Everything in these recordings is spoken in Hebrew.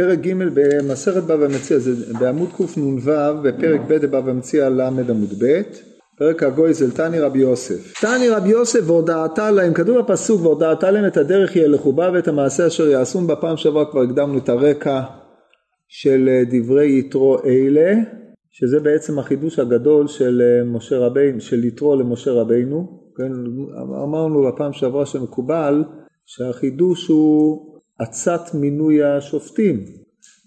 פרק ג' במסכת בבא מציע, זה בעמוד קנ"ו בפרק ב' בבא מציע ל' עמוד ב', פרק הגוי זל תני רבי יוסף. תני רבי יוסף והודעתה להם, כתוב בפסוק והודעתה להם את הדרך ילכו בה ואת המעשה אשר יעשום בפעם שעברה כבר הקדמנו את הרקע של דברי יתרו אלה, שזה בעצם החידוש הגדול של משה רבינו, של יתרו למשה רבינו, כן, אמרנו בפעם שעברה שמקובל שהחידוש הוא עצת מינוי השופטים,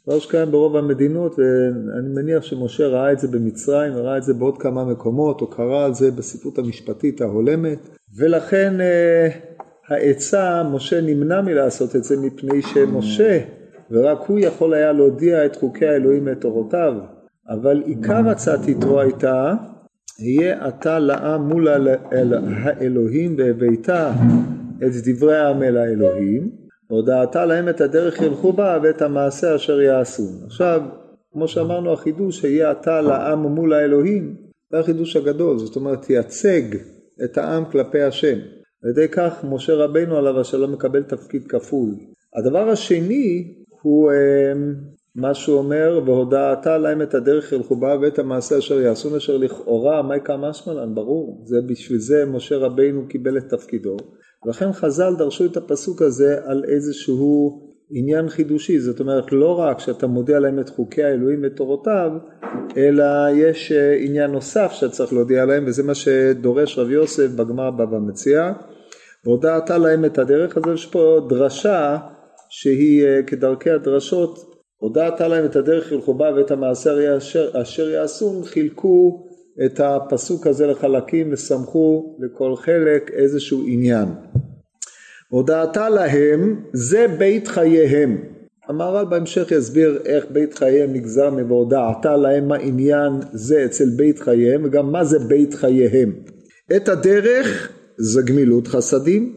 דבר שקיים ברוב המדינות ואני מניח שמשה ראה את זה במצרים וראה את זה בעוד כמה מקומות או קרא על זה בספרות המשפטית ההולמת. ולכן אה, העצה משה נמנע מלעשות את זה מפני שמשה ורק הוא יכול היה להודיע את חוקי האלוהים ואת תורותיו אבל עיקר הצעת יתרו הייתה יהיה אתה לעם מול האלוהים והבאת את דברי העם אל האלוהים והודעתה להם את הדרך ילכו בה ואת המעשה אשר יעשו. עכשיו, כמו שאמרנו החידוש שיהיה אתה לעם מול האלוהים, זה החידוש הגדול, זאת אומרת תייצג את העם כלפי השם. על ידי כך משה רבינו עליו השלום מקבל תפקיד כפול. הדבר השני הוא אמ, מה שהוא אומר והודעתה להם את הדרך ילכו בה ואת המעשה אשר יעשו אשר לכאורה מה יקרא משמלן ברור זה בשביל זה משה רבינו קיבל את תפקידו ולכן חז"ל דרשו את הפסוק הזה על איזשהו עניין חידושי, זאת אומרת לא רק שאתה מודיע להם את חוקי האלוהים ותורותיו, אלא יש אה, עניין נוסף שאתה צריך להודיע להם וזה מה שדורש רב יוסף בגמר בבא מציע, והודעת להם את הדרך, אז יש פה דרשה שהיא אה, כדרכי הדרשות, הודעת להם את הדרך ילכו בה ואת המעשה אשר, אשר יעשון, חילקו את הפסוק הזה לחלקים וסמכו לכל חלק איזשהו עניין. הודעתה להם זה בית חייהם. המהר"ל בהמשך יסביר איך בית חייהם נגזר מ"והודעתה להם מה עניין זה אצל בית חייהם וגם מה זה בית חייהם. את הדרך זה גמילות חסדים,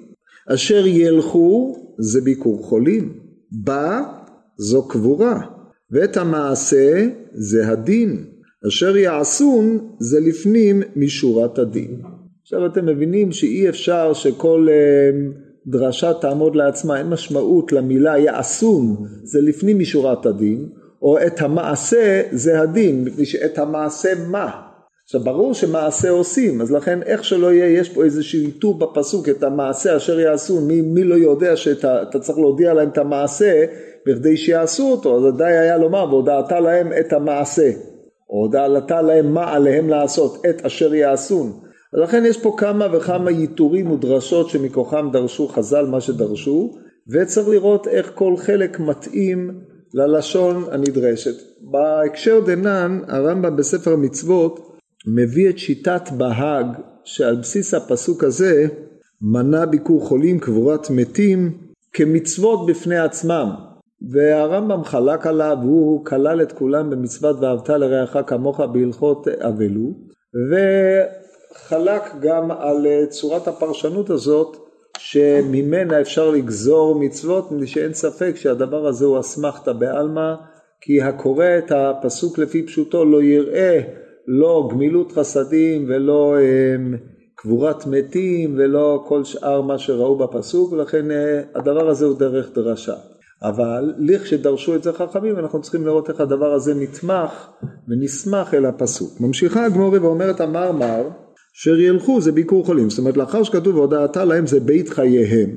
אשר ילכו זה ביקור חולים, בה זו קבורה, ואת המעשה זה הדין. אשר יעשון זה לפנים משורת הדין. עכשיו אתם מבינים שאי אפשר שכל אה, דרשה תעמוד לעצמה, אין משמעות למילה יעשון זה לפנים משורת הדין, או את המעשה זה הדין, מפני שאת המעשה מה? עכשיו ברור שמעשה עושים, אז לכן איך שלא יהיה, יש פה איזשהו איתור בפסוק, את המעשה אשר יעשו, מי, מי לא יודע שאתה צריך להודיע להם את המעשה בכדי שיעשו אותו, אז עדיין היה לומר והודעת להם את המעשה. או הודעתה להם מה עליהם לעשות, את אשר יעשון. ולכן יש פה כמה וכמה ייתורים ודרשות שמכוחם דרשו חז"ל מה שדרשו, וצריך לראות איך כל חלק מתאים ללשון הנדרשת. בהקשר דנן, הרמב"ם בספר המצוות מביא את שיטת בהאג, שעל בסיס הפסוק הזה מנע ביקור חולים, קבורת מתים, כמצוות בפני עצמם. והרמב"ם חלק עליו, הוא כלל את כולם במצוות ואהבת לרעך כמוך בהלכות אבלות, וחלק גם על צורת הפרשנות הזאת שממנה אפשר לגזור מצוות, מפני שאין ספק שהדבר הזה הוא אסמכתא בעלמא, כי הקורא את הפסוק לפי פשוטו לא יראה לא גמילות חסדים ולא אמ, קבורת מתים ולא כל שאר מה שראו בפסוק, ולכן אה, הדבר הזה הוא דרך דרשה. אבל לכשדרשו את זה חכמים אנחנו צריכים לראות איך הדבר הזה נתמך ונסמך אל הפסוק. ממשיכה הגמורי ואומרת המרמר אשר ילכו זה ביקור חולים. זאת אומרת לאחר שכתוב והודעתה להם זה בית חייהם.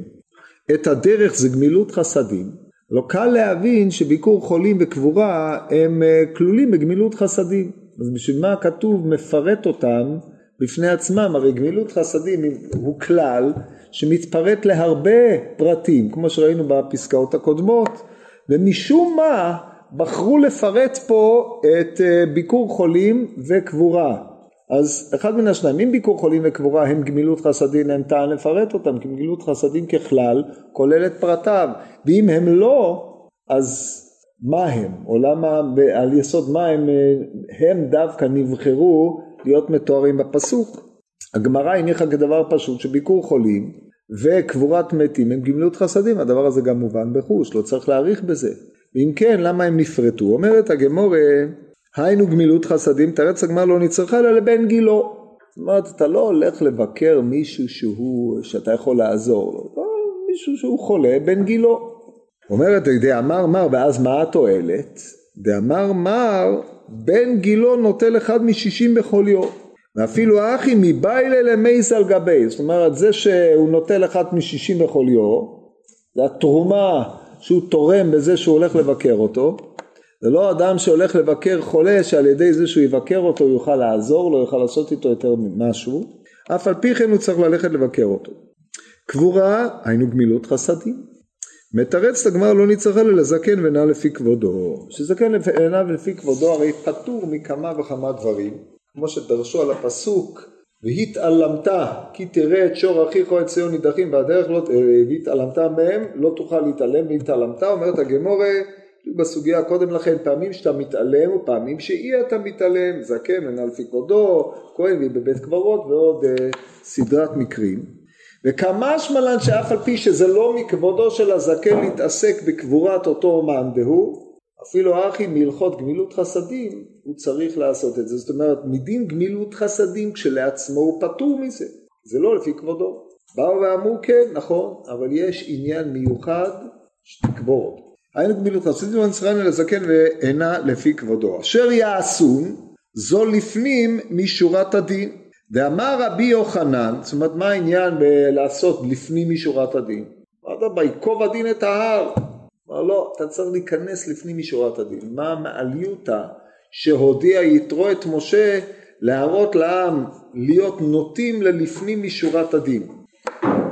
את הדרך זה גמילות חסדים. לא קל להבין שביקור חולים וקבורה הם אה, כלולים בגמילות חסדים. אז בשביל מה הכתוב מפרט אותם בפני עצמם? הרי גמילות חסדים הוא כלל שמתפרט להרבה פרטים, כמו שראינו בפסקאות הקודמות, ומשום מה בחרו לפרט פה את אה, ביקור חולים וקבורה. אז אחד מן השניים, אם ביקור חולים וקבורה הם גמילות חסדים, אין טעם לפרט אותם, כי גמילות חסדים ככלל כולל את פרטיו, ואם הם לא, אז מה הם, או למה, על יסוד מה הם, אה, הם דווקא נבחרו להיות מתוארים בפסוק. הגמרא הניחה כדבר פשוט שביקור חולים וקבורת מתים הם גמילות חסדים, הדבר הזה גם מובן בחוש, לא צריך להעריך בזה. אם כן, למה הם נפרטו? אומרת הגמורה, היינו גמילות חסדים, תרץ הגמרא לא נצרכה אלא לבן גילו. זאת אומרת, אתה לא הולך לבקר מישהו שהוא, שאתה יכול לעזור לו, לא, מישהו שהוא חולה, בן גילו. אומרת דאמר מר ואז מה התועלת? דאמר מר בן גילו נוטל אחד משישים בכל יום ואפילו האחי מביילה למייס על גבי זאת אומרת זה שהוא נוטל אחד משישים בכל יום זה התרומה שהוא תורם בזה שהוא הולך לבקר אותו זה לא אדם שהולך לבקר חולה שעל ידי זה שהוא יבקר אותו הוא יוכל לעזור לו, יוכל לעשות איתו יותר משהו, אף על פי כן הוא צריך ללכת לבקר אותו. קבורה, היינו גמילות חסדים. מתרץ את הגמר לא נצטרך אלא לזקן ונע לפי כבודו. שזקן ונע לפי כבודו הרי פטור מכמה וכמה דברים, כמו שדרשו על הפסוק והתעלמת כי תראה את שור אחיך או את ציון נידחים והדרך לא, והתעלמת מהם לא תוכל להתעלם והתעלמת אומרת הגמורה בסוגיה קודם לכן פעמים שאתה מתעלם ופעמים שאי אתה מתעלם זקן מנה לפי כבודו כהן בבית קברות ועוד אה, סדרת מקרים. וכמה שמלן שאף על פי שזה לא מכבודו של הזקן להתעסק בקבורת אותו מאן דהוא אפילו אחי מהלכות גמילות חסדים הוא צריך לעשות את זה. זאת אומרת מדין גמילות חסדים כשלעצמו הוא פטור מזה. זה לא לפי כבודו. באו ואמרו כן נכון אבל יש עניין מיוחד שתקבור אותו היינו גמילות חסידים ונצרני לזקן ואינה לפי כבודו. אשר יעשון זו לפנים משורת הדין. ואמר רבי יוחנן, זאת אומרת מה העניין בלעשות לפנים משורת הדין? אמרת ביקוב הדין את ההר. אמר לא, אתה צריך להיכנס לפנים משורת הדין. מה המעליותא שהודיע יתרו את משה להראות לעם להיות נוטים ללפנים משורת הדין.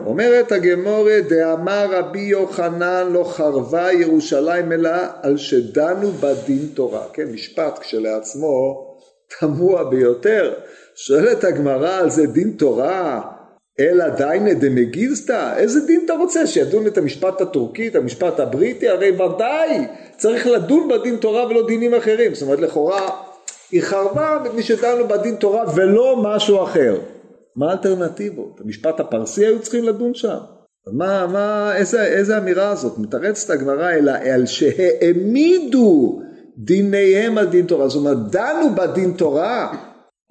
אומרת הגמורה דאמר רבי יוחנן לא חרבה ירושלים אלא על שדנו בדין תורה, כן משפט כשלעצמו תמוה ביותר, שואלת הגמרא על זה דין תורה? אלא דיינה דמגיסתא, איזה דין אתה רוצה? שידון את המשפט הטורקי, את המשפט הבריטי, הרי ודאי צריך לדון בדין תורה ולא דינים אחרים, זאת אומרת לכאורה היא חרבה מפני שדנו בדין תורה ולא משהו אחר מה האלטרנטיבות? המשפט הפרסי היו צריכים לדון שם. מה, מה, איזה, איזה אמירה הזאת? מתרצת הגמרא אלא על שהעמידו דיניהם על דין תורה. זאת אומרת, דנו בדין תורה,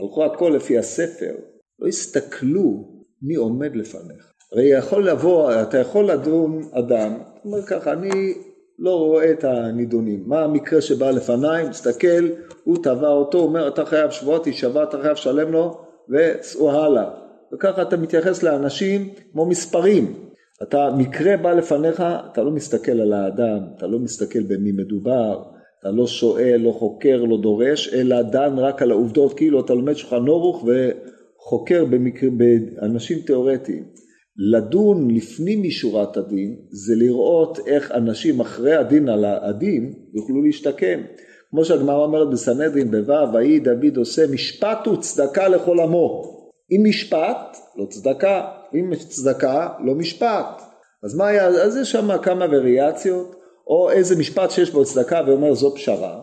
הלכו הכל לפי הספר, לא הסתכלו מי עומד לפניך. הרי יכול לבוא, אתה יכול לדון אדם, הוא אומר ככה, אני לא רואה את הנידונים. מה המקרה שבא לפניי, מסתכל, הוא תבע אותו, אומר אתה חייב שבועות, תישבע, אתה חייב לשלם לו, וסעו הלאה. וככה אתה מתייחס לאנשים כמו מספרים. אתה, מקרה בא לפניך, אתה לא מסתכל על האדם, אתה לא מסתכל במי מדובר, אתה לא שואל, לא חוקר, לא דורש, אלא דן רק על העובדות, כאילו אתה לומד שולחן אורוך וחוקר במקרה, באנשים תיאורטיים. לדון לפנים משורת הדין זה לראות איך אנשים אחרי הדין על הדין יוכלו להשתקם. כמו שהגמרא אומרת בסנהדרין בו' ויהי דוד עושה משפט וצדקה לכל עמו. אם משפט לא צדקה. אם צדקה לא משפט. אז מה היה? אז יש שם כמה וריאציות. או איזה משפט שיש בו צדקה ואומר זו פשרה.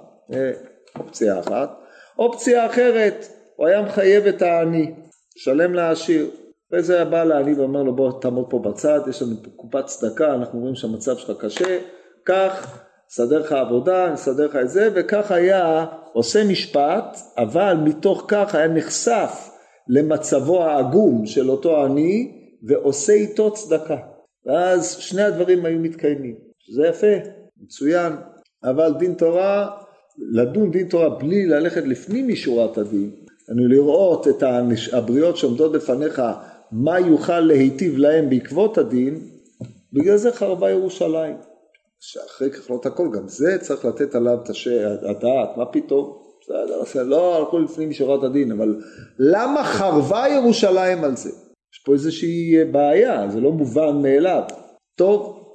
אופציה אחת. אופציה אחרת הוא היה מחייב את העני שלם לעשיר. אחרי זה היה בא לעני ואומר לו בוא תעמוד פה בצד יש לנו קופת צדקה אנחנו רואים שהמצב שלך קשה. קח נסדר לך עבודה, נסדר לך את זה, וכך היה עושה משפט, אבל מתוך כך היה נחשף למצבו העגום של אותו עני, ועושה איתו צדקה. ואז שני הדברים היו מתקיימים. זה יפה, מצוין, אבל דין תורה, לדון דין תורה בלי ללכת לפנים משורת הדין, אני לראות את הבריות שעומדות בפניך, מה יוכל להיטיב להם בעקבות הדין, בגלל זה חרבה ירושלים. שאחרי ככלות הכל, גם זה צריך לתת עליו את הדעת, מה פתאום? בסדר, לא הלכו לפנים משורת הדין, אבל למה חרבה ירושלים על זה? יש פה איזושהי בעיה, זה לא מובן מאליו. טוב,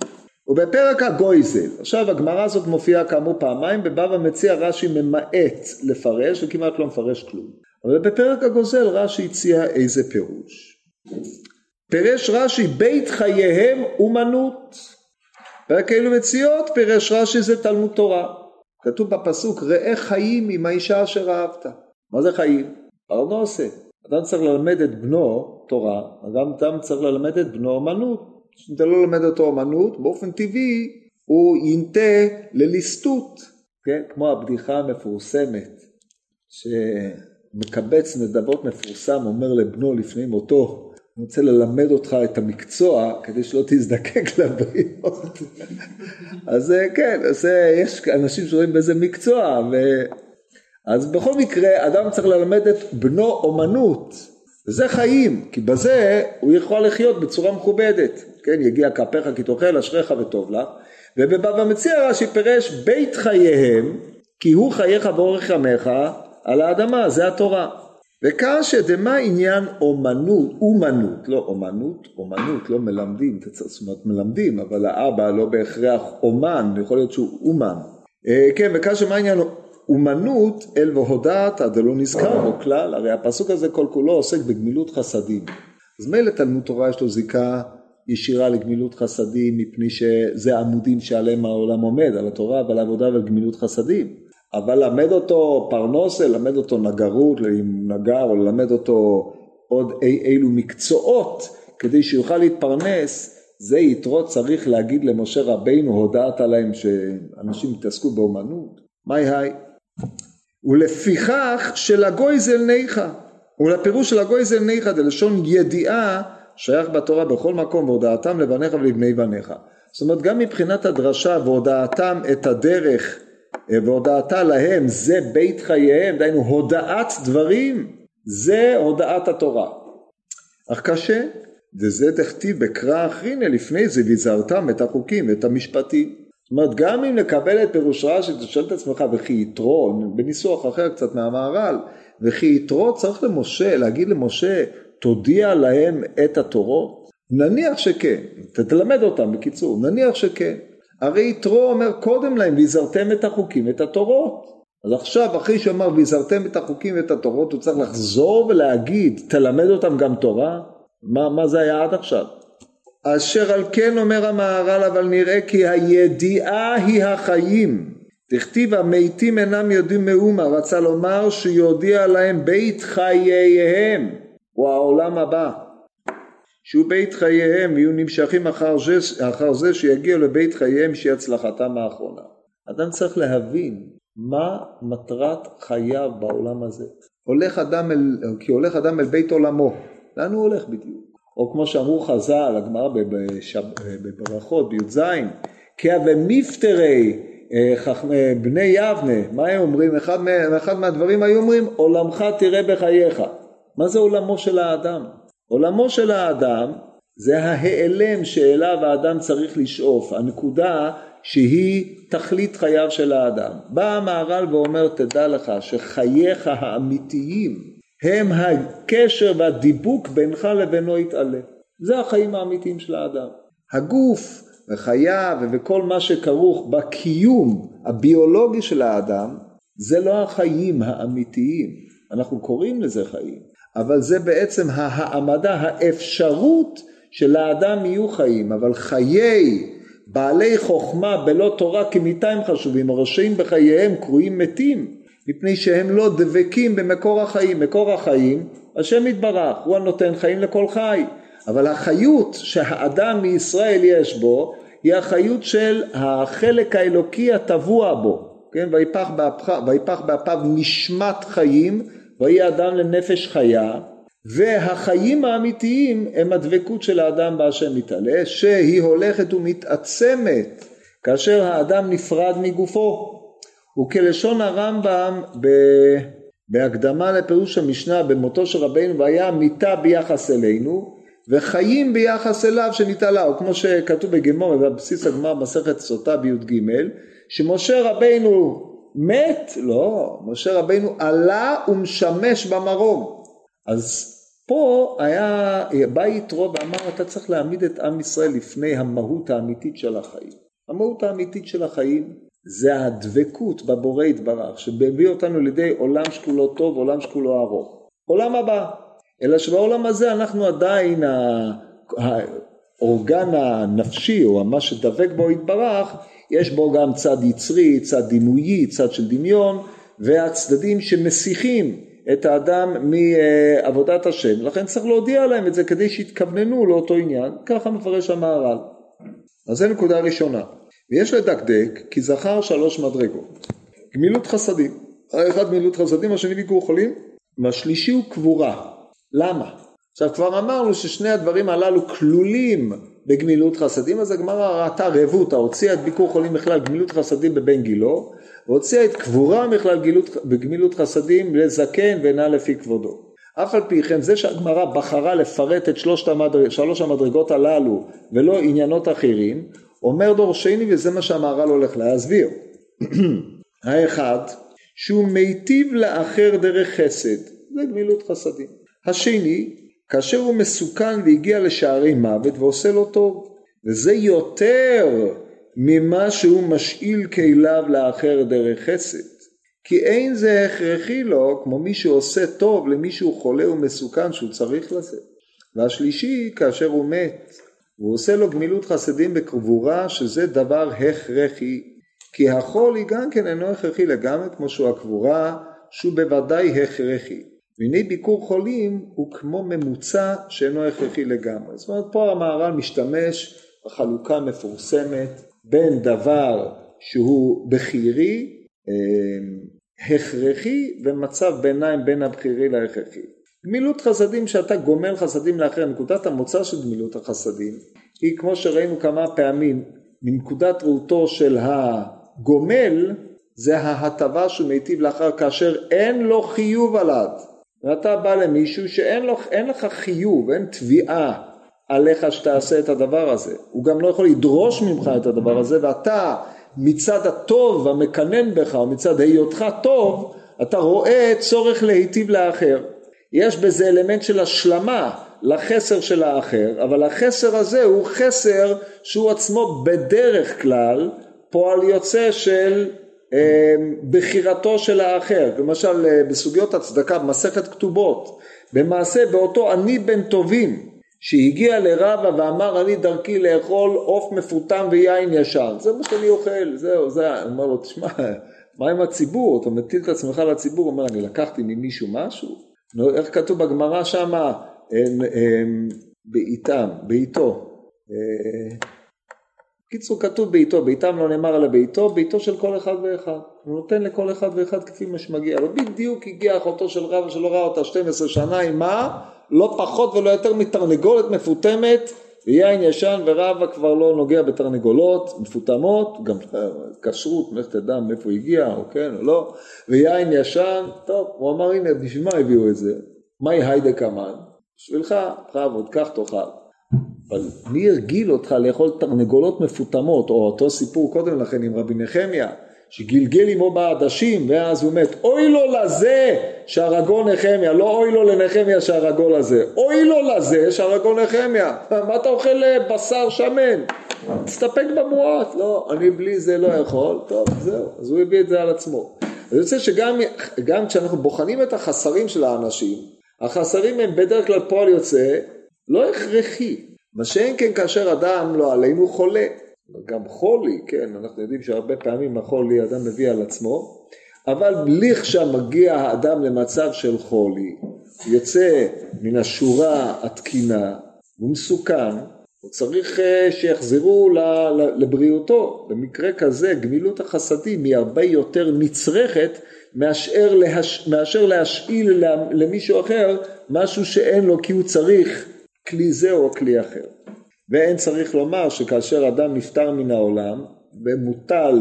ובפרק הגויזל, עכשיו הגמרא הזאת מופיעה כאמור פעמיים, בבבא מציע רש"י ממעט לפרש וכמעט לא מפרש כלום. אבל בפרק הגוזל רש"י הציע איזה פירוש. פירש רש"י בית חייהם אומנות פרק אלו מציאות פירש רש"י זה תלמוד תורה. כתוב בפסוק ראה חיים עם האישה אשר אהבת. מה זה חיים? ארנוסה. אדם צריך ללמד את בנו תורה, אדם, אדם צריך ללמד את בנו אמנות. אם אתה לא ללמד אותו אמנות, באופן טבעי הוא ינטה לליסטות, כן? כמו הבדיחה המפורסמת, שמקבץ נדבות מפורסם אומר לבנו לפני מותו, אני רוצה ללמד אותך את המקצוע כדי שלא תזדקק לבריאות. אז אה, כן, אז אה, יש אנשים שרואים בזה מקצוע, ו... אז בכל מקרה אדם צריך ללמד את בנו אומנות, וזה חיים, כי בזה הוא יכול לחיות בצורה מכובדת, כן, יגיע כפיך כי תאכל אשריך וטוב לך, ובבבא מציע רש"י פירש בית חייהם, כי הוא חייך ואורך ימיך על האדמה, זה התורה. וקשה דמה עניין אומנות, אומנות, לא אומנות, אומנות, לא מלמדים, זאת אומרת מלמדים, אבל האבא לא בהכרח אומן, יכול להיות שהוא אומן. אה, כן, וקשה מה עניין אומנות אל והודעת דלא נזכר בו כלל, הרי הפסוק הזה כל כולו עוסק בגמילות חסדים. אז מילא תלמוד תורה יש לו זיקה ישירה לגמילות חסדים מפני שזה עמודים שעליהם העולם עומד, על התורה ועל העבודה ועל גמילות חסדים. אבל למד אותו פרנוסה, למד אותו נגרות עם נגר, או ללמד אותו עוד אי אילו מקצועות כדי שיוכל להתפרנס, זה יתרו צריך להגיד למשה רבינו, הודעת להם שאנשים יתעסקו באומנות? מאי היי? ולפיכך של הגויזל ניחא, ולפירוש של הגויזל ניחא דלשון ידיעה שייך בתורה בכל מקום והודעתם לבניך ולבני בניך. זאת אומרת גם מבחינת הדרשה והודעתם את הדרך והודעתה להם זה בית חייהם, דהיינו הודעת דברים, זה הודעת התורה. אך קשה, וזה דכתיב בקרא אחרינא לפני זה והזהרתם את החוקים ואת המשפטים. זאת אומרת גם אם נקבל את פירוש רש"י, אתה שואל את עצמך וכי יתרו, בניסוח אחר קצת מהמהר"ל, וכי יתרו צריך למשה, להגיד למשה תודיע להם את התורות? נניח שכן, תלמד אותם בקיצור, נניח שכן. הרי יתרו אומר קודם להם ויזרתם את החוקים ואת התורות. אז עכשיו אחרי שאמר ויזרתם את החוקים ואת התורות הוא צריך לחזור ולהגיד תלמד אותם גם תורה? מה, מה זה היה עד עכשיו? אשר על כן אומר המהר"ל אבל נראה כי הידיעה היא החיים תכתיב המתים אינם יודעים מאומה רצה לומר שיודיע להם בית חייהם הוא העולם הבא שהוא בית חייהם ויהיו נמשכים אחר זה, אחר זה שיגיעו לבית חייהם שהיא הצלחתם האחרונה. אדם צריך להבין מה מטרת חייו בעולם הזה. הולך אדם אל, כי הולך אדם אל בית עולמו, לאן הוא הולך בדיוק? או כמו שאמרו חז"ל, הגמרא בברכות בי"ז, כי הווה מפטרי אה, בני יבנה, מה הם אומרים? אחד, אחד מהדברים היו אומרים עולמך תראה בחייך. מה זה עולמו של האדם? עולמו של האדם זה ההיעלם שאליו האדם צריך לשאוף, הנקודה שהיא תכלית חייו של האדם. בא המהר"ל ואומר תדע לך שחייך האמיתיים הם הקשר והדיבוק בינך לבינו יתעלה. זה החיים האמיתיים של האדם. הגוף וחייו וכל מה שכרוך בקיום הביולוגי של האדם זה לא החיים האמיתיים. אנחנו קוראים לזה חיים. אבל זה בעצם העמדה, האפשרות שלאדם יהיו חיים, אבל חיי בעלי חוכמה בלא תורה כמיתה הם חשובים, הרשעים בחייהם קרויים מתים, מפני שהם לא דבקים במקור החיים. מקור החיים, השם יתברך, הוא הנותן חיים לכל חי. אבל החיות שהאדם מישראל יש בו, היא החיות של החלק האלוקי הטבוע בו. כן, ויפח באפיו נשמת חיים ויהי אדם לנפש חיה והחיים האמיתיים הם הדבקות של האדם בהשם מתעלה שהיא הולכת ומתעצמת כאשר האדם נפרד מגופו. וכלשון הרמב"ם ב... בהקדמה לפירוש המשנה במותו של רבינו והיה מיתה ביחס אלינו וחיים ביחס אליו שנתעלה. או כמו שכתוב בגמור בבסיס הגמר מסכת סוטה בי"ג שמשה רבינו מת? לא, משה רבינו עלה ומשמש במרום. אז פה היה, בא יתרו ואמר אתה צריך להעמיד את עם ישראל לפני המהות האמיתית של החיים. המהות האמיתית של החיים זה הדבקות בבורא יתברך שמביא אותנו לידי עולם שכולו טוב, עולם שכולו ארוך. עולם הבא. אלא שבעולם הזה אנחנו עדיין האורגן הנפשי או מה שדבק בו יתברך יש בו גם צד יצרי, צד דימויי, צד של דמיון, והצדדים שמסיחים את האדם מעבודת השם, לכן צריך להודיע להם את זה כדי שיתכווננו לאותו עניין, ככה מפרש המהר"ל. אז זו נקודה ראשונה. ויש לדקדק כי זכר שלוש מדרגות. גמילות חסדים. האחד גמילות חסדים, השני ביקור חולים, והשלישי הוא קבורה. למה? עכשיו כבר אמרנו ששני הדברים הללו כלולים בגמילות חסדים, אז הגמרא ראתה רבותא, הוציאה את ביקור חולים בכלל גמילות חסדים בבן גילו, והוציאה את קבורה בכלל בגמילות חסדים לזקן ונע לפי כבודו. אף על פי כן זה שהגמרא בחרה לפרט את שלוש המדרג, שלוש המדרגות הללו ולא עניינות אחרים, אומר דור שני וזה מה שהמהר"ל הולך להסביר. האחד, שהוא מיטיב לאחר דרך חסד, זה גמילות חסדים. השני, כאשר הוא מסוכן והגיע לשערי מוות ועושה לו טוב, וזה יותר ממה שהוא משאיל כליו לאחר דרך חסד. כי אין זה הכרחי לו כמו מי שעושה טוב למישהו חולה ומסוכן שהוא צריך לזה. והשלישי, כאשר הוא מת, והוא עושה לו גמילות חסדים בקבורה, שזה דבר הכרחי. כי החולי גם כן אינו הכרחי לגמרי כמו שהוא הקבורה, שהוא בוודאי הכרחי. והנה ביקור חולים הוא כמו ממוצע שאינו הכרחי לגמרי. זאת אומרת פה המהר"ל משתמש בחלוקה מפורסמת בין דבר שהוא בכירי הכרחי ומצב ביניים בין הבכירי להכרחי. גמילות חסדים שאתה גומל חסדים לאחר, נקודת המוצא של גמילות החסדים היא כמו שראינו כמה פעמים מנקודת ראותו של הגומל זה ההטבה שהוא מיטיב לאחר כאשר אין לו חיוב עליו ואתה בא למישהו שאין לך חיוב, אין תביעה עליך שתעשה את הדבר הזה. הוא גם לא יכול לדרוש ממך את הדבר הזה ואתה מצד הטוב המקנן בך או מצד היותך טוב אתה רואה צורך להיטיב לאחר. יש בזה אלמנט של השלמה לחסר של האחר אבל החסר הזה הוא חסר שהוא עצמו בדרך כלל פועל יוצא של בחירתו של האחר. למשל אה, בסוגיות הצדקה במסכת כתובות. במעשה באותו אני בן טובים שהגיע לרבה ואמר אני דרכי לאכול עוף מפותם ויין ישן זה מה שאני אוכל זהו זה הוא אומר לו תשמע מה עם הציבור? אתה מטיל את עצמך לציבור אומר אני לקחתי ממישהו משהו איך כתוב בגמרא שמה בעיתם בעיתו קיצור כתוב בעיתו, בעיתם לא נאמר על הביתו, בעיתו של כל אחד ואחד. הוא נותן לכל אחד ואחד כפי מה שמגיע לו. בדיוק הגיע אחותו של רב שלא ראה אותה 12 שנה עם מה? לא פחות ולא יותר מתרנגולת מפותמת ויין ישן ורבא כבר לא נוגע בתרנגולות מפותמות, גם כשרות, לך תדע מאיפה הגיע, או כן או לא, ויין ישן, טוב, הוא אמר הנה בשביל מה הביאו את זה? מהי היידה קמן? בשבילך, בכבוד, קח תאכל. אבל מי הרגיל אותך לאכול תרנגולות מפותמות, או אותו סיפור קודם לכן עם רבי נחמיה, שגלגל עמו בעדשים ואז הוא מת, אוי לו לזה שהרגו נחמיה, לא אוי לו לנחמיה שהרגו לזה, אוי לו לזה שהרגו נחמיה, מה אתה אוכל בשר שמן? תסתפק במועט, לא, אני בלי זה לא יכול, טוב זהו, אז הוא הביא את זה על עצמו. אני רוצה שגם כשאנחנו בוחנים את החסרים של האנשים, החסרים הם בדרך כלל פועל יוצא לא הכרחי, מה שאין כן כאשר אדם לא עלינו חולה, גם חולי, כן, אנחנו יודעים שהרבה פעמים החולי אדם מביא על עצמו, אבל לכשמגיע האדם למצב של חולי, הוא יוצא מן השורה התקינה, הוא מסוכן, הוא צריך אה, שיחזרו לבריאותו. במקרה כזה גמילות החסדים היא הרבה יותר נצרכת מאשר. מאשר להשאיל למישהו אחר משהו שאין לו כי הוא צריך כלי זה או כלי אחר. ואין צריך לומר שכאשר אדם נפטר מן העולם ומוטל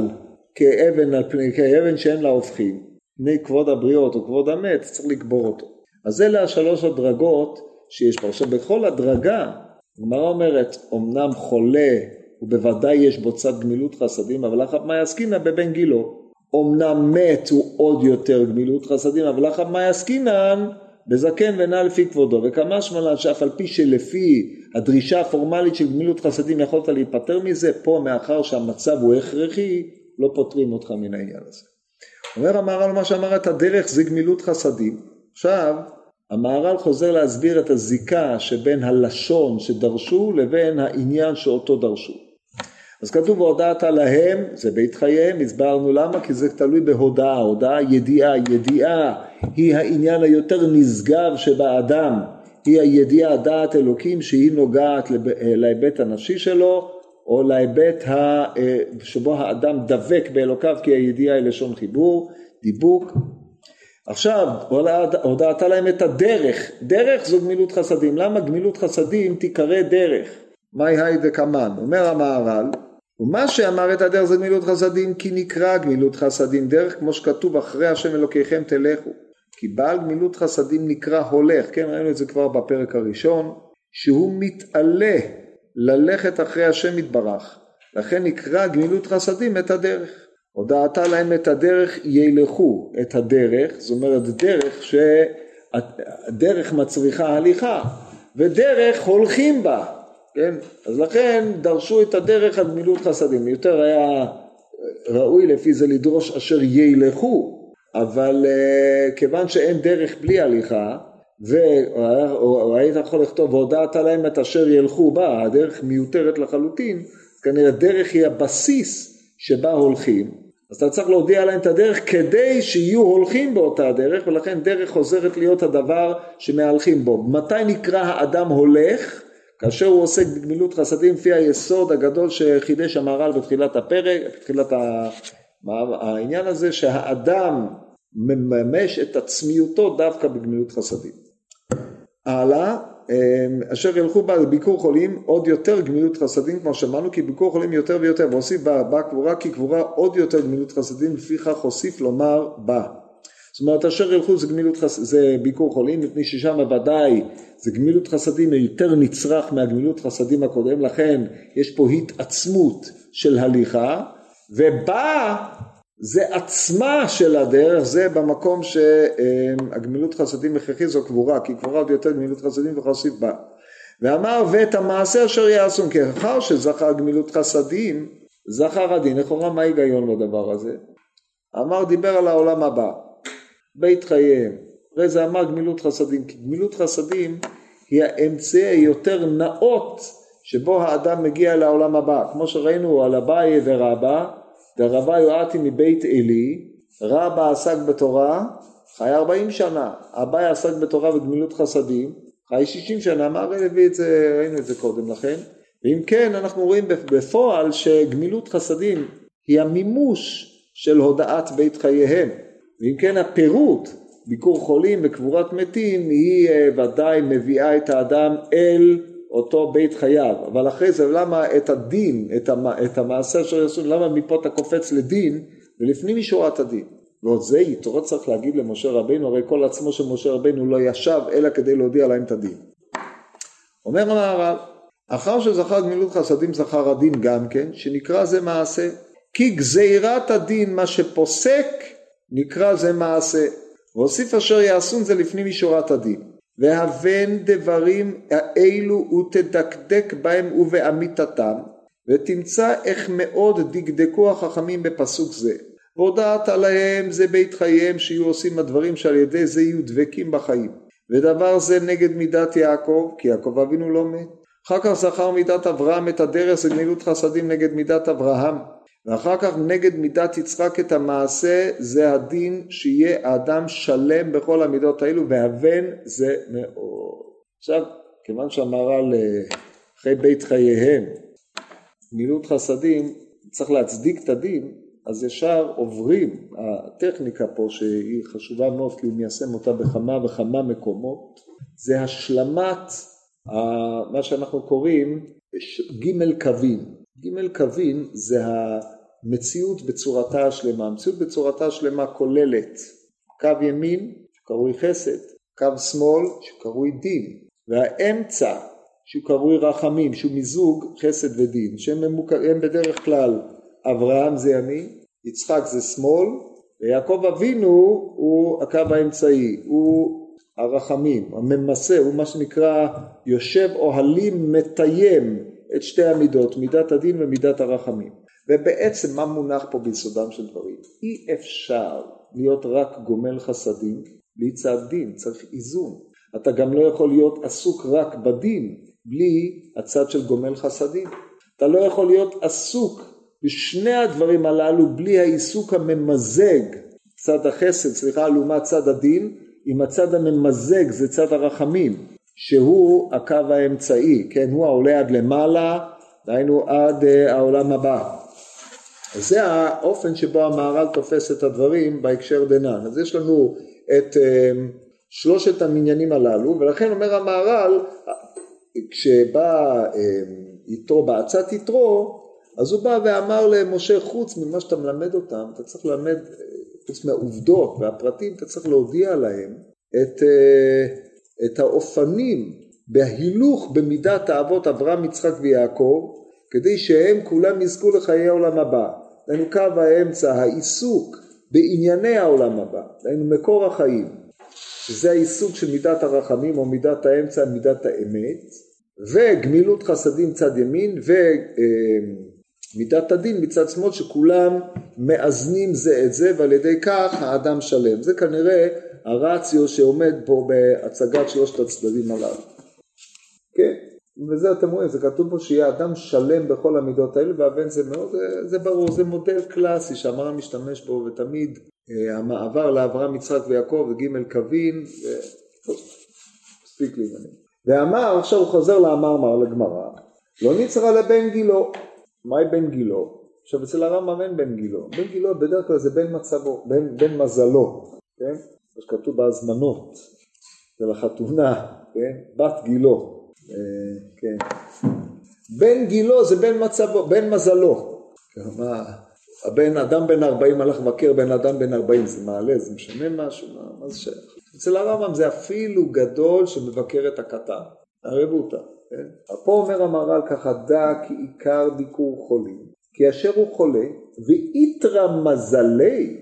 כאבן על פני, כאבן שאין לה הופכים, פני כבוד הבריות או כבוד המת, צריך לקבור אותו. אז אלה השלוש הדרגות שיש פה. עכשיו בכל הדרגה, הגמרא אומרת, אמנם חולה ובוודאי יש בו צד גמילות חסדים, אבל אחת מה יעסקינא בבן גילו. אמנם מת הוא עוד יותר גמילות חסדים, אבל אחת מה יעסקינן בזקן ונע לפי כבודו, וכמה שמלן שאף על פי שלפי הדרישה הפורמלית של גמילות חסדים יכולת להיפטר מזה, פה מאחר שהמצב הוא הכרחי, לא פותרים אותך מן העניין הזה. אומר המהר"ל מה שאמרת הדרך זה גמילות חסדים. עכשיו המהר"ל חוזר להסביר את הזיקה שבין הלשון שדרשו לבין העניין שאותו דרשו. אז כתוב והודעת להם, זה בית חייהם, הסברנו למה, כי זה תלוי בהודעה, הודעה ידיעה, ידיעה היא העניין היותר נשגב שבאדם, היא הידיעה דעת אלוקים שהיא נוגעת להיבט הנפשי שלו, או להיבט שבו האדם דבק באלוקיו כי הידיעה היא לשון חיבור, דיבוק. עכשיו, הודעת להם את הדרך, דרך זו גמילות חסדים, למה גמילות חסדים תיקרא דרך? מאי היי דקמן, אומר המהר"ל, ומה שאמר את הדרך זה גמילות חסדים כי נקרא גמילות חסדים. דרך כמו שכתוב אחרי השם אלוקיכם תלכו. כי בעל גמילות חסדים נקרא הולך, כן ראינו את זה כבר בפרק הראשון, שהוא מתעלה ללכת אחרי השם יתברך, לכן נקרא גמילות חסדים את הדרך. הודעתה להם את הדרך ילכו את הדרך, זאת אומרת דרך שהדרך מצריכה הליכה, ודרך הולכים בה, כן? אז לכן דרשו את הדרך על גמילות חסדים, יותר היה ראוי לפי זה לדרוש אשר ילכו, אבל uh, כיוון שאין דרך בלי הליכה, והיית יכול לכתוב והודעת להם את אשר ילכו בה, הדרך מיותרת לחלוטין, כנראה דרך היא הבסיס שבה הולכים, אז אתה צריך להודיע להם את הדרך כדי שיהיו הולכים באותה הדרך, ולכן דרך חוזרת להיות הדבר שמהלכים בו. מתי נקרא האדם הולך? כאשר הוא עוסק בגמילות חסדים לפי היסוד הגדול שחידש המהר"ל בתחילת הפרק, בתחילת העניין הזה שהאדם מממש את עצמיותו דווקא בגמילות חסדים. הלאה, אמ, אשר ילכו בה לביקור חולים עוד יותר גמילות חסדים כמו שאמרנו כי ביקור חולים יותר ויותר והוסיף בה, בה קבורה כי קבורה עוד יותר גמילות חסדים לפיכך הוסיף לומר בה זאת אומרת אשר ילכו זה גמילות חסדים זה ביקור חולים מפני ששם ודאי זה גמילות חסדים יותר נצרך מהגמילות חסדים הקודם לכן יש פה התעצמות של הליכה ובה זה עצמה של הדרך, זה במקום שהגמילות חסדים הכרחי זו קבורה, כי קבורה עוד יותר גמילות חסדים וחסיד בה. ואמר ואת המעשה אשר יעשו, כי אחר שזכר גמילות חסדים, זכר הדין. לכאורה מה ההיגיון בדבר הזה? אמר דיבר על העולם הבא, בית חייהם. הרי זה אמר גמילות חסדים, כי גמילות חסדים היא האמצעי היותר נאות שבו האדם מגיע לעולם הבא. כמו שראינו על אביי ורבא, דרבה יואתי מבית עלי, רבא עסק בתורה, חי ארבעים שנה, אביי עסק בתורה וגמילות חסדים, חי שישים שנה, מה הרי הביא את זה, ראינו את זה קודם לכן, ואם כן אנחנו רואים בפועל שגמילות חסדים היא המימוש של הודעת בית חייהם, ואם כן הפירוט ביקור חולים וקבורת מתים היא אה, ודאי מביאה את האדם אל אותו בית חייו, אבל אחרי זה למה את הדין, את, המ, את המעשה אשר יעשו, למה מפה אתה קופץ לדין ולפנים משורת הדין? ועוד זה יתרו צריך להגיד למשה רבינו, הרי כל עצמו של משה רבינו לא ישב אלא כדי להודיע להם את הדין. אומר המהר"ל, אחר שזכר גמילות חסדים זכר הדין גם כן, שנקרא זה מעשה. כי גזירת הדין, מה שפוסק, נקרא זה מעשה. והוסיף אשר יעשון זה לפנים משורת הדין. והבן דברים האלו ותדקדק בהם ובאמיתתם ותמצא איך מאוד דקדקו החכמים בפסוק זה והודעת עליהם זה בית חייהם שיהיו עושים הדברים שעל ידי זה יהיו דבקים בחיים ודבר זה נגד מידת יעקב כי יעקב אבינו לא מת אחר כך זכר מידת אברהם את הדרך זה גמילות חסדים נגד מידת אברהם ואחר כך נגד מידת יצחק את המעשה זה הדין שיהיה האדם שלם בכל המידות האלו והבן זה מאוד. עכשיו כיוון שהמהר"ל אחרי בית חייהם מילות חסדים צריך להצדיק את הדין אז ישר עוברים הטכניקה פה שהיא חשובה מאוד כי הוא מיישם אותה בכמה וכמה מקומות זה השלמת מה שאנחנו קוראים ג' קווים ג' קווים זה מציאות בצורתה השלמה. מציאות בצורתה השלמה כוללת קו ימין שקרוי חסד, קו שמאל שקרוי דין, והאמצע שהוא קרוי רחמים, שהוא מיזוג חסד ודין, שהם ממוקרים בדרך כלל אברהם זה ימין, יצחק זה שמאל, ויעקב אבינו הוא הקו האמצעי, הוא הרחמים, הממסה, הוא מה שנקרא יושב אוהלים מתיים את שתי המידות, מידת הדין ומידת הרחמים. ובעצם מה מונח פה ביסודם של דברים? אי אפשר להיות רק גומל חסדים בלי צד דין, צריך איזון. אתה גם לא יכול להיות עסוק רק בדין בלי הצד של גומל חסדים. אתה לא יכול להיות עסוק בשני הדברים הללו בלי העיסוק הממזג, צד החסד, סליחה, לעומת צד הדין, עם הצד הממזג זה צד הרחמים, שהוא הקו האמצעי, כן, הוא העולה עד למעלה, דהיינו עד uh, העולם הבא. זה האופן שבו המהר"ל תופס את הדברים בהקשר דנן. אז יש לנו את אה, שלושת המניינים הללו, ולכן אומר המהר"ל, כשבא אה, יתרו בעצת יתרו, אז הוא בא ואמר למשה, חוץ ממה שאתה מלמד אותם, אתה צריך ללמד, חוץ מהעובדות והפרטים, אתה צריך להודיע להם את, את האופנים בהילוך במידת האבות אברהם, יצחק ויעקב, כדי שהם כולם יזכו לחיי העולם הבא. דהיינו קו האמצע, העיסוק בענייני העולם הבא, דהיינו מקור החיים, שזה העיסוק של מידת הרחמים או מידת האמצע, מידת האמת, וגמילות חסדים צד ימין ומידת הדין מצד שמאל, שכולם מאזנים זה את זה ועל ידי כך האדם שלם. זה כנראה הרציו שעומד פה בהצגת שלושת הצדדים הללו. כן? וזה אתם רואים, זה כתוב פה שיהיה אדם שלם בכל המידות האלה, והבן זה מאוד, זה, זה ברור, זה מודל קלאסי שהמר"ם משתמש בו, ותמיד אה, המעבר לאברהם, יצחק ויעקב וג' קווין, מספיק לעניינים. ואמר, עכשיו הוא חוזר לאמר לגמרא, לא נצרה לבן גילו. מהי בן גילו? עכשיו אצל הרמב"ם אין בן גילו, בן גילו בדרך כלל זה בן מצבו, בן, בן מזלו, כן? מה שכתוב בהזמנות של החתונה, כן? בת גילו, כן. בן גילו זה בן מצבו, בן מזלו. מה, הבן אדם בן 40 הלך לבקר בן אדם בן 40, זה מעלה, זה משנה משהו, מה, מה זה שייך? אצל הרמב"ם זה אפילו גדול שמבקר את הקטן, הרבותא, כן? פה אומר המהר"ל ככה, דע כי עיקר ביקור חולים, כי אשר הוא חולה, ואיתרא מזלי,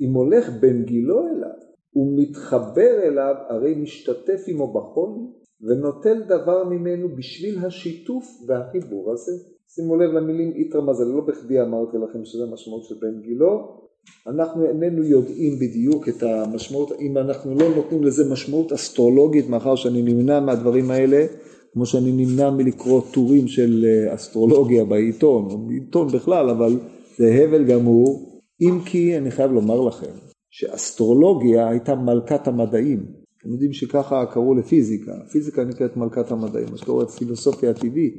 אם הולך בן גילו אליו, ומתחבר אליו, הרי משתתף עמו בחולי, ונוטל דבר ממנו בשביל השיתוף והחיבור הזה. שימו לב למילים איתרא מזל, לא בכדי אמרתי לכם שזה משמעות של בן גילו. אנחנו איננו יודעים בדיוק את המשמעות, אם אנחנו לא נותנים לזה משמעות אסטרולוגית, מאחר שאני נמנע מהדברים האלה, כמו שאני נמנע מלקרוא טורים של אה, אסטרולוגיה בעיתון, או בעיתון בכלל, אבל זה הבל גמור, אם כי אני חייב לומר לכם שאסטרולוגיה הייתה מלכת המדעים. אתם יודעים שככה קראו לפיזיקה, פיזיקה נקראת מלכת המדעים, מה שקורה פילוסופיה הטבעית,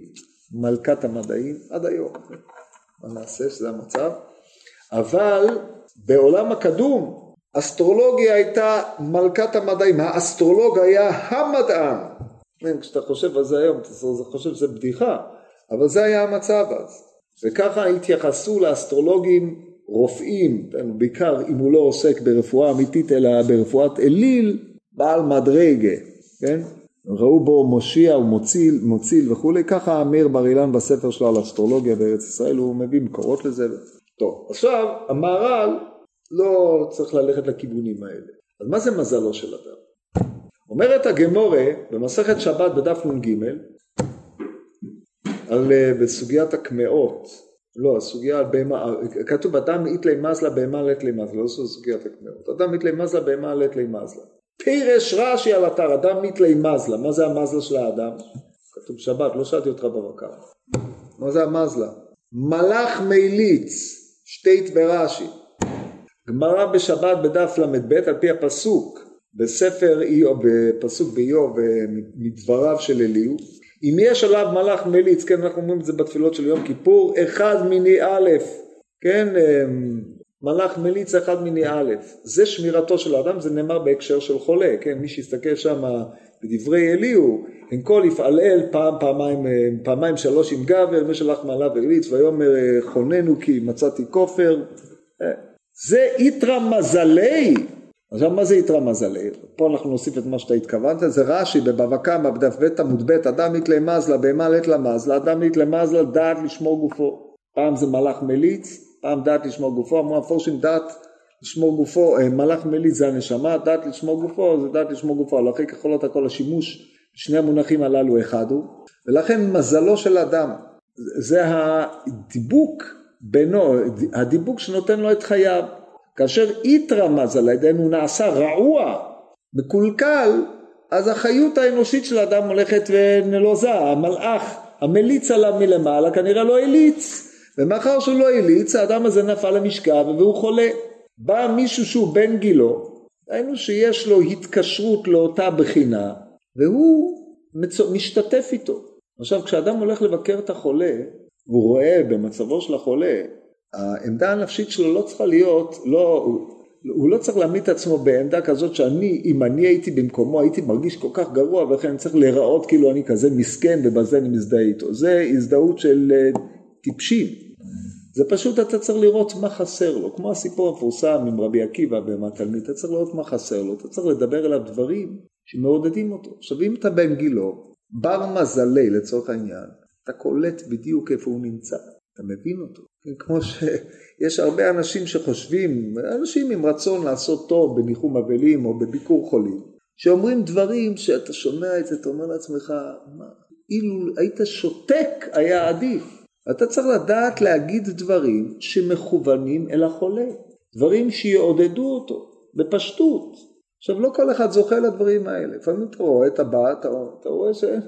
מלכת המדעים עד היום, מה נעשה שזה המצב, אבל בעולם הקדום אסטרולוגיה הייתה מלכת המדעים, האסטרולוג היה המדען, כן, כשאתה חושב על זה היום אתה חושב שזה בדיחה, אבל זה היה המצב אז, וככה התייחסו לאסטרולוגים רופאים, בעיקר אם הוא לא עוסק ברפואה אמיתית אלא ברפואת אליל, בעל מדרגה, כן? ראו בו מושיע ומוציל מוציל וכולי, ככה מאיר בר אילן בספר שלו על אסטרולוגיה בארץ ישראל, הוא מביא מקורות לזה. טוב, עכשיו המהר"ל לא צריך ללכת לכיוונים האלה. אז מה זה מזלו של אדם? אומרת הגמורה במסכת שבת בדף נ"ג על אה, בסוגיית הקמעות, לא, הסוגיה על בהמה, כתוב אדם איתלי מזלה בהמה לית לי מזלה, לא סוגיית הקמעות, אדם איתלי מזלה בהמה לית לי מזלה. פירש רש"י על אתר אדם מתלי מזלה, מה זה המזלה של האדם? כתוב שבת, לא שאלתי אותך בבקר. מה זה המזלה? מלאך מליץ, שטייט ברש"י. גמרא בשבת בדף ל"ב על פי הפסוק בספר איוב, בפסוק באיוב מדבריו של אליהו אם יש עליו מלאך מליץ, כן אנחנו אומרים את זה בתפילות של יום כיפור, אחד מיני א', כן אמ, מלאך מליץ אחד מיני א', זה שמירתו של האדם, זה נאמר בהקשר של חולה, כן, מי שיסתכל שם בדברי אליהו, אין כל יפעלל פעם, פעמיים, פעמיים שלוש עם גבר, מי שלח מעלה והליץ, ויאמר חוננו כי מצאתי כופר, זה איתרא מזלי, עכשיו מה זה איתרא מזלי? פה אנחנו נוסיף את מה שאתה התכוונת, זה רש"י בבבא קמא בדף ב' עמוד ב', אדם מתלה מזלה, בהמה לית למזלה, אדם מתלה מזלה, דעת לשמור גופו, פעם זה מלאך מליץ, פעם דעת לשמור גופו, אמרו המפורשים דעת לשמור גופו, אה, מלאך מליץ זה הנשמה, דעת לשמור גופו זה דעת לשמור גופו, על אחרי ככלות הכל השימוש שני המונחים הללו אחד הוא, ולכן מזלו של אדם, זה הדיבוק בינו, הדיבוק שנותן לו את חייו, כאשר איתרא מזל, ידינו נעשה רעוע, מקולקל, אז החיות האנושית של האדם הולכת ונלוזה, המלאך המליץ עליו מלמעלה כנראה לא הליץ ומאחר שהוא לא הליץ, האדם הזה נפל למשכב והוא חולה. בא מישהו שהוא בן גילו, ראינו שיש לו התקשרות לאותה בחינה, והוא משתתף איתו. עכשיו, כשאדם הולך לבקר את החולה, והוא רואה במצבו של החולה העמדה הנפשית שלו לא צריכה להיות, לא, הוא לא צריך להעמיד את עצמו בעמדה כזאת שאני, אם אני הייתי במקומו הייתי מרגיש כל כך גרוע ולכן אני צריך להיראות כאילו אני כזה מסכן ובזה אני מזדהה איתו. זה הזדהות של אה, טיפשים. זה פשוט אתה צריך לראות מה חסר לו, כמו הסיפור המפורסם עם רבי עקיבא ומהתלמיד, אתה צריך לראות מה חסר לו, אתה צריך לדבר אליו דברים שמעודדים אותו. עכשיו אם אתה בן גילו, בר מזלי לצורך העניין, אתה קולט בדיוק איפה הוא נמצא, אתה מבין אותו. כמו שיש הרבה אנשים שחושבים, אנשים עם רצון לעשות טוב בניחום אבלים או בביקור חולים, שאומרים דברים שאתה שומע את זה, אתה אומר לעצמך, מה, אילו היית שותק היה עדיף. אתה צריך לדעת להגיד דברים שמכוונים אל החולה, דברים שיעודדו אותו, בפשטות. עכשיו לא כל אחד זוכה לדברים האלה, לפעמים אתה רואה את הבא, אתה, אתה רואה שאין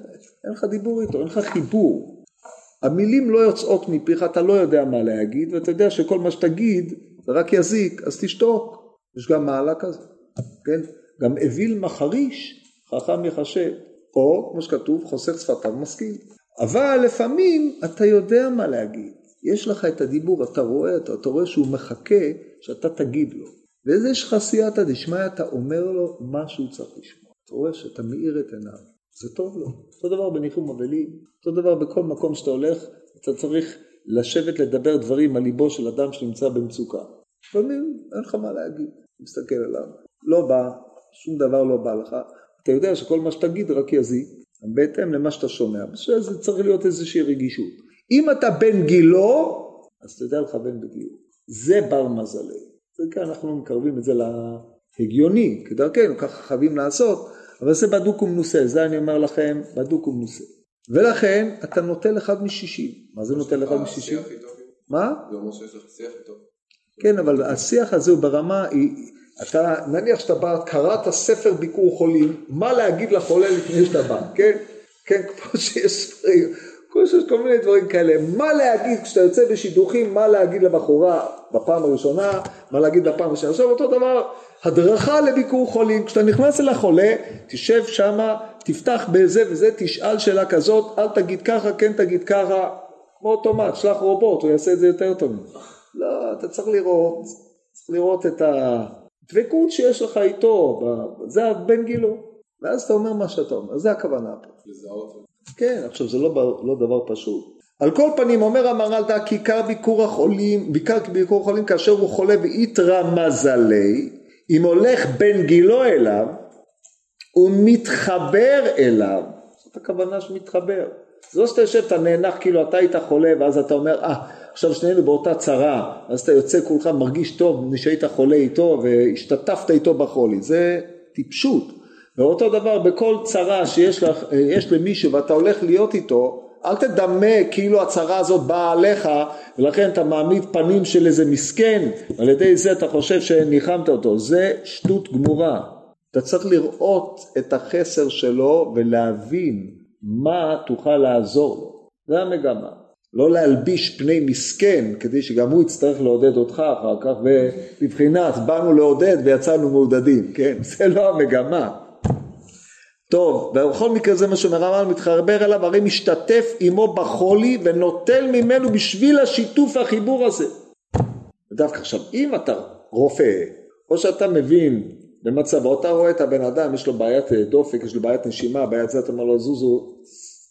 לך דיבור איתו, אין לך חיבור. המילים לא יוצאות מפיך, אתה לא יודע מה להגיד, ואתה יודע שכל מה שתגיד זה רק יזיק, אז תשתוק. יש גם מעלה כזה, כן? גם אוויל מחריש, חכם יחשב, או כמו שכתוב, חוסך שפתיו משכיל. אבל לפעמים אתה יודע מה להגיד, יש לך את הדיבור, אתה רואה אותו, אתה רואה שהוא מחכה שאתה תגיד לו. ואיזה יש לך סייעתא דשמיא, אתה אומר לו מה שהוא צריך לשמוע. אתה רואה שאתה מאיר את עיניו. זה טוב לו. אותו דבר בניחום אבלים, אותו דבר בכל מקום שאתה הולך, אתה צריך לשבת לדבר דברים על ליבו של אדם שנמצא במצוקה. לפעמים אין לך מה להגיד, תסתכל עליו, לא בא, שום דבר לא בא לך, אתה יודע שכל מה שתגיד רק יזיק, בהתאם למה שאתה שומע, בשביל זה צריך להיות איזושהי רגישות. אם אתה בן גילו, אז תדע לכוון בגיור. זה בר מזלי. זה כאן אנחנו מקרבים את זה להגיוני, כדרכנו, ככה חייבים לעשות, אבל זה בדוק ומנוסה, זה אני אומר לכם, בדוק ומנוסה. ולכן אתה נוטל אחד משישים. מה זה נוטל אחד משישים? מה? זה אומר שיש לך שיח איתו. כן, אבל השיח הזה הוא ברמה, אתה, נניח שאתה בא, קראת ספר ביקור חולים, מה להגיד לחולה לפני שאתה בא, כן? כן, כמו שיש דברים, כמו שיש כל מיני דברים כאלה, מה להגיד כשאתה יוצא בשידוכים, מה להגיד לבחורה בפעם הראשונה, מה להגיד בפעם הראשונה. עכשיו אותו דבר, הדרכה לביקור חולים, כשאתה נכנס אל החולה, תשב שמה, תפתח בזה וזה, תשאל שאלה כזאת, אל תגיד ככה, כן תגיד ככה, כמו אוטומט, שלח רובוט, הוא יעשה את זה יותר טוב. לא, אתה צריך לראות, צריך לראות את הדבקות שיש לך איתו, זה הבן גילו, ואז אתה אומר מה שאתה אומר, זה הכוונה פה. לזהות. כן, עכשיו זה לא, לא דבר פשוט. על כל פנים אומר המהר"ל כי עיקר ביקור החולים, בעיקר ביקור החולים כאשר הוא חולה באיתרא מזלי, אם הולך בן גילו אליו, הוא מתחבר אליו, זאת הכוונה שמתחבר. זה לא שאתה יושב, אתה נאנח כאילו אתה היית חולה ואז אתה אומר, אה, ah, עכשיו שנינו באותה צרה, אז אתה יוצא כולך מרגיש טוב שהיית חולה איתו והשתתפת איתו בחולי, זה טיפשות. ואותו דבר בכל צרה שיש לך, למישהו ואתה הולך להיות איתו, אל תדמה כאילו הצרה הזאת באה עליך ולכן אתה מעמיד פנים של איזה מסכן ועל ידי זה אתה חושב שניחמת אותו, זה שטות גמורה. אתה צריך לראות את החסר שלו ולהבין מה תוכל לעזור לו, זה המגמה. לא להלביש פני מסכן כדי שגם הוא יצטרך לעודד אותך אחר כך ובבחינת באנו לעודד ויצאנו מעודדים, כן? זה לא המגמה. טוב, ובכל מקרה זה מה שאומר הרמב"ם מתחבר אליו, הרי משתתף עמו בחולי ונוטל ממנו בשביל השיתוף והחיבור הזה. ודווקא עכשיו, אם אתה רופא, או שאתה מבין במצבו, אתה רואה את הבן אדם, יש לו בעיית דופק, יש לו בעיית נשימה, בעיית זה, אתה אומר לו זוזו,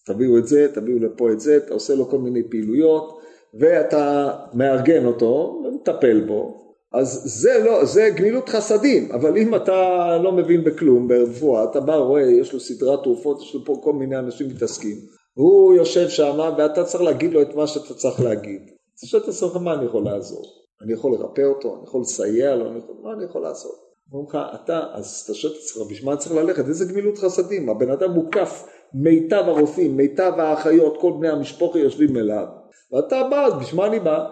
תביאו את זה, תביאו לפה את זה, אתה עושה לו כל מיני פעילויות, ואתה מארגן אותו ומטפל בו, אז זה לא, זה גמילות חסדים, אבל אם אתה לא מבין בכלום ברפואה, אתה בא, רואה, יש לו סדרת תרופות, יש לו פה כל מיני אנשים מתעסקים, הוא יושב שם ואתה צריך להגיד לו את מה שאתה צריך להגיד. אז את עצמך, מה אני יכול לעזור? אני יכול לרפא אותו? אני יכול לסייע לו? אני יכול, מה אני יכול לעשות? אומרים לך, אתה, אז אתה שואל את עצמך, בשביל מה צריך ללכת? איזה גמילות חסדים? הבן אדם מוקף, מיטב הרופאים, מיטב האחיות, כל בני המשפחה יושבים אליו, ואתה בא, אז בשביל מה אני בא?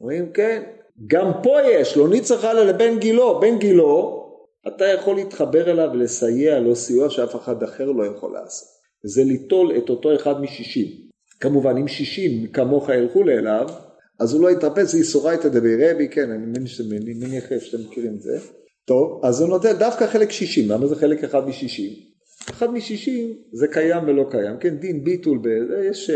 אומרים, כן, גם פה יש, לא נצטרך הלאה לבן גילו, בן גילו, אתה יכול להתחבר אליו ולסייע לו סיוע שאף אחד אחר לא יכול לעשות. זה ליטול את אותו אחד משישים. כמובן, אם שישים כמוך ילכו לאליו, אז הוא לא יתרפס, זה איסורייתא דבי רבי, כן, אני מניח שאתם מכירים את זה. טוב, אז הוא נותן דווקא חלק שישים, למה זה חלק אחד משישים? אחד משישים זה קיים ולא קיים, כן, דין ביטול, יש,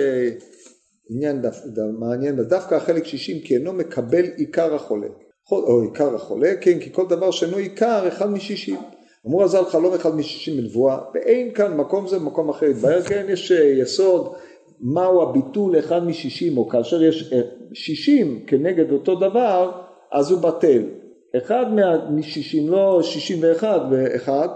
עניין דף, דף, מעניין, דווקא החלק שישים כי אינו מקבל עיקר החולה, או עיקר החולה, כן, כי כל דבר שאינו עיקר, אחד משישים. אמרו הז"ל חלום אחד משישים מנבואה, ואין כאן מקום זה במקום אחר יתברר, כן, יש אה, יסוד, מהו הביטול אחד משישים, או כאשר יש אה, שישים כנגד אותו דבר, אז הוא בטל. אחד משישים, לא שישים ואחד ואחד,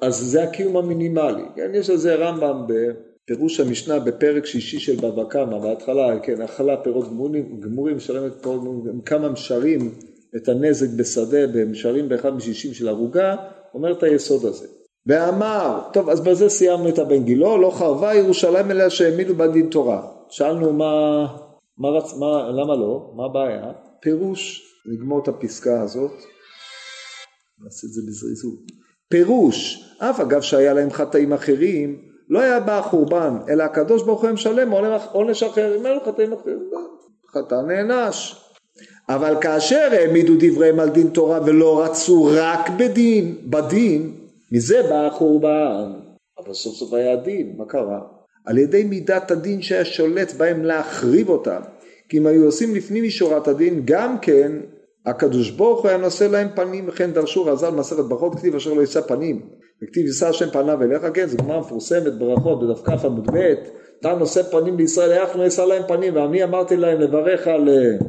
אז זה הקיום המינימלי. כן, יש על זה רמב"ם בפירוש המשנה בפרק שישי של בבא קמא, בהתחלה, כן, אכלה פירות גמורים, גמורים משלמת פירות גמורים, כמה משרים את הנזק בשדה ומשרים באחד משישים של ערוגה, אומר את היסוד הזה. ואמר, טוב אז בזה סיימנו את הבן גילו, לא חרבה ירושלים אליה שהעמידו בה דין תורה. שאלנו מה, מה. מה, למה לא, מה הבעיה? פירוש, נגמור את הפסקה הזאת, נעשה את זה בזריזות. פירוש, אף אגב שהיה להם חטאים אחרים, לא היה בא החורבן, אלא הקדוש ברוך הוא משלם עונש אחר, אם אין לו חטאים אחרים, חטא נענש. אבל כאשר העמידו דבריהם על דין תורה ולא רצו רק בדין, בדין, מזה בא החורבן. אבל סוף סוף היה דין, מה קרה? על ידי מידת הדין שהיה שולט בהם להחריב אותם. כי אם היו עושים לפנים משורת הדין, גם כן הקדוש ברוך הוא היה נושא להם פנים, וכן דרשו רז"ל מסכת ברכות, כתיב אשר לא יישא פנים, וכתיב יישא השם פניו אליך, כן, זו גמרא מפורסמת ברכות, בדף כ עמוד ב', אתה נושא פנים לישראל, איך לא יישא להם פנים, ואני אמרתי להם לברך על, אה,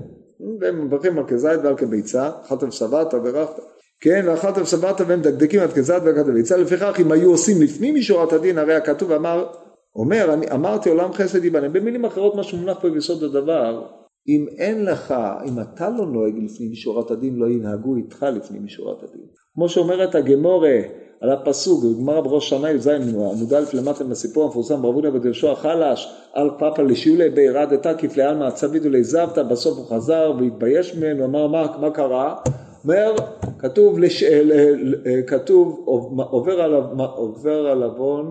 והם מברכים על כזית ועל כביצה, אכלת ושבעת וברכת, כן, ואכלת ושבעת והם דקדקים על כזית ועל כביצה, לפיכך אם היו עושים לפנים משורת הדין, הרי הכתוב אמר, אומר, אני אמרתי עולם חסד ייבנה, במילים אחרות מה שמונח פה ביסוד הדבר, אם אין לך, אם אתה לא נוהג לפנים משורת הדין, לא ינהגו איתך לפנים משורת הדין. כמו שאומרת הגמורה על הפסוק, בגמרא בראש שנה י"ז עמוד א' למטה מהסיפור המפורסם ברבונה בדרשו החלש, על פאפה לשיולי בירדתה כפלי עלמא צביד ולזבת, בסוף הוא חזר והתבייש ממנו, אמר מה, מה קרה? אומר, כתוב, לש... כתוב עובר על, עובר על עוון,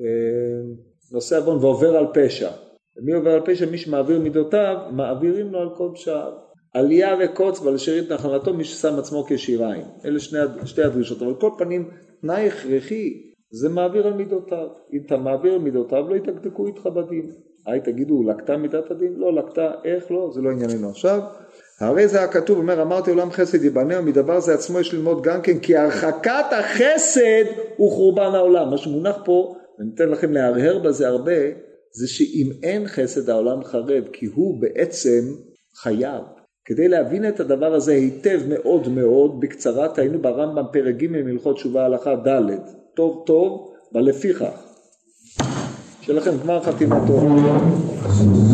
אה, נושא עוון ועובר על פשע. ומי עובר על פשע? מי שמעביר מידותיו, מעבירים לו על כל פשעיו. עלייה וקוץ ועל שארית נחלתו מי ששם עצמו כשיריים. אלה שני, שתי הדרישות. אבל כל פנים, תנאי הכרחי זה מעביר על מידותיו. אם אתה מעביר על מידותיו לא יתקדקו איתך בדין. היי תגידו, לקטה מידת הדין? לא, לקטה, איך לא? זה לא ענייננו עכשיו. הרי זה הכתוב, אומר אמרתי עולם חסד ייבנה ומדבר זה עצמו יש ללמוד גם כן כי הרחקת החסד הוא חורבן העולם. מה שמונח פה, אני אתן לכם להרהר בזה הרבה, זה שאם אין חסד העולם חרב, כי הוא בעצם חייב. כדי להבין את הדבר הזה היטב מאוד מאוד, בקצרה תהיינו ברמב"ם פרק ג' מלכות תשובה הלכה ד', טוב טוב ולפיכך. שלכם גמר חתימה טובה.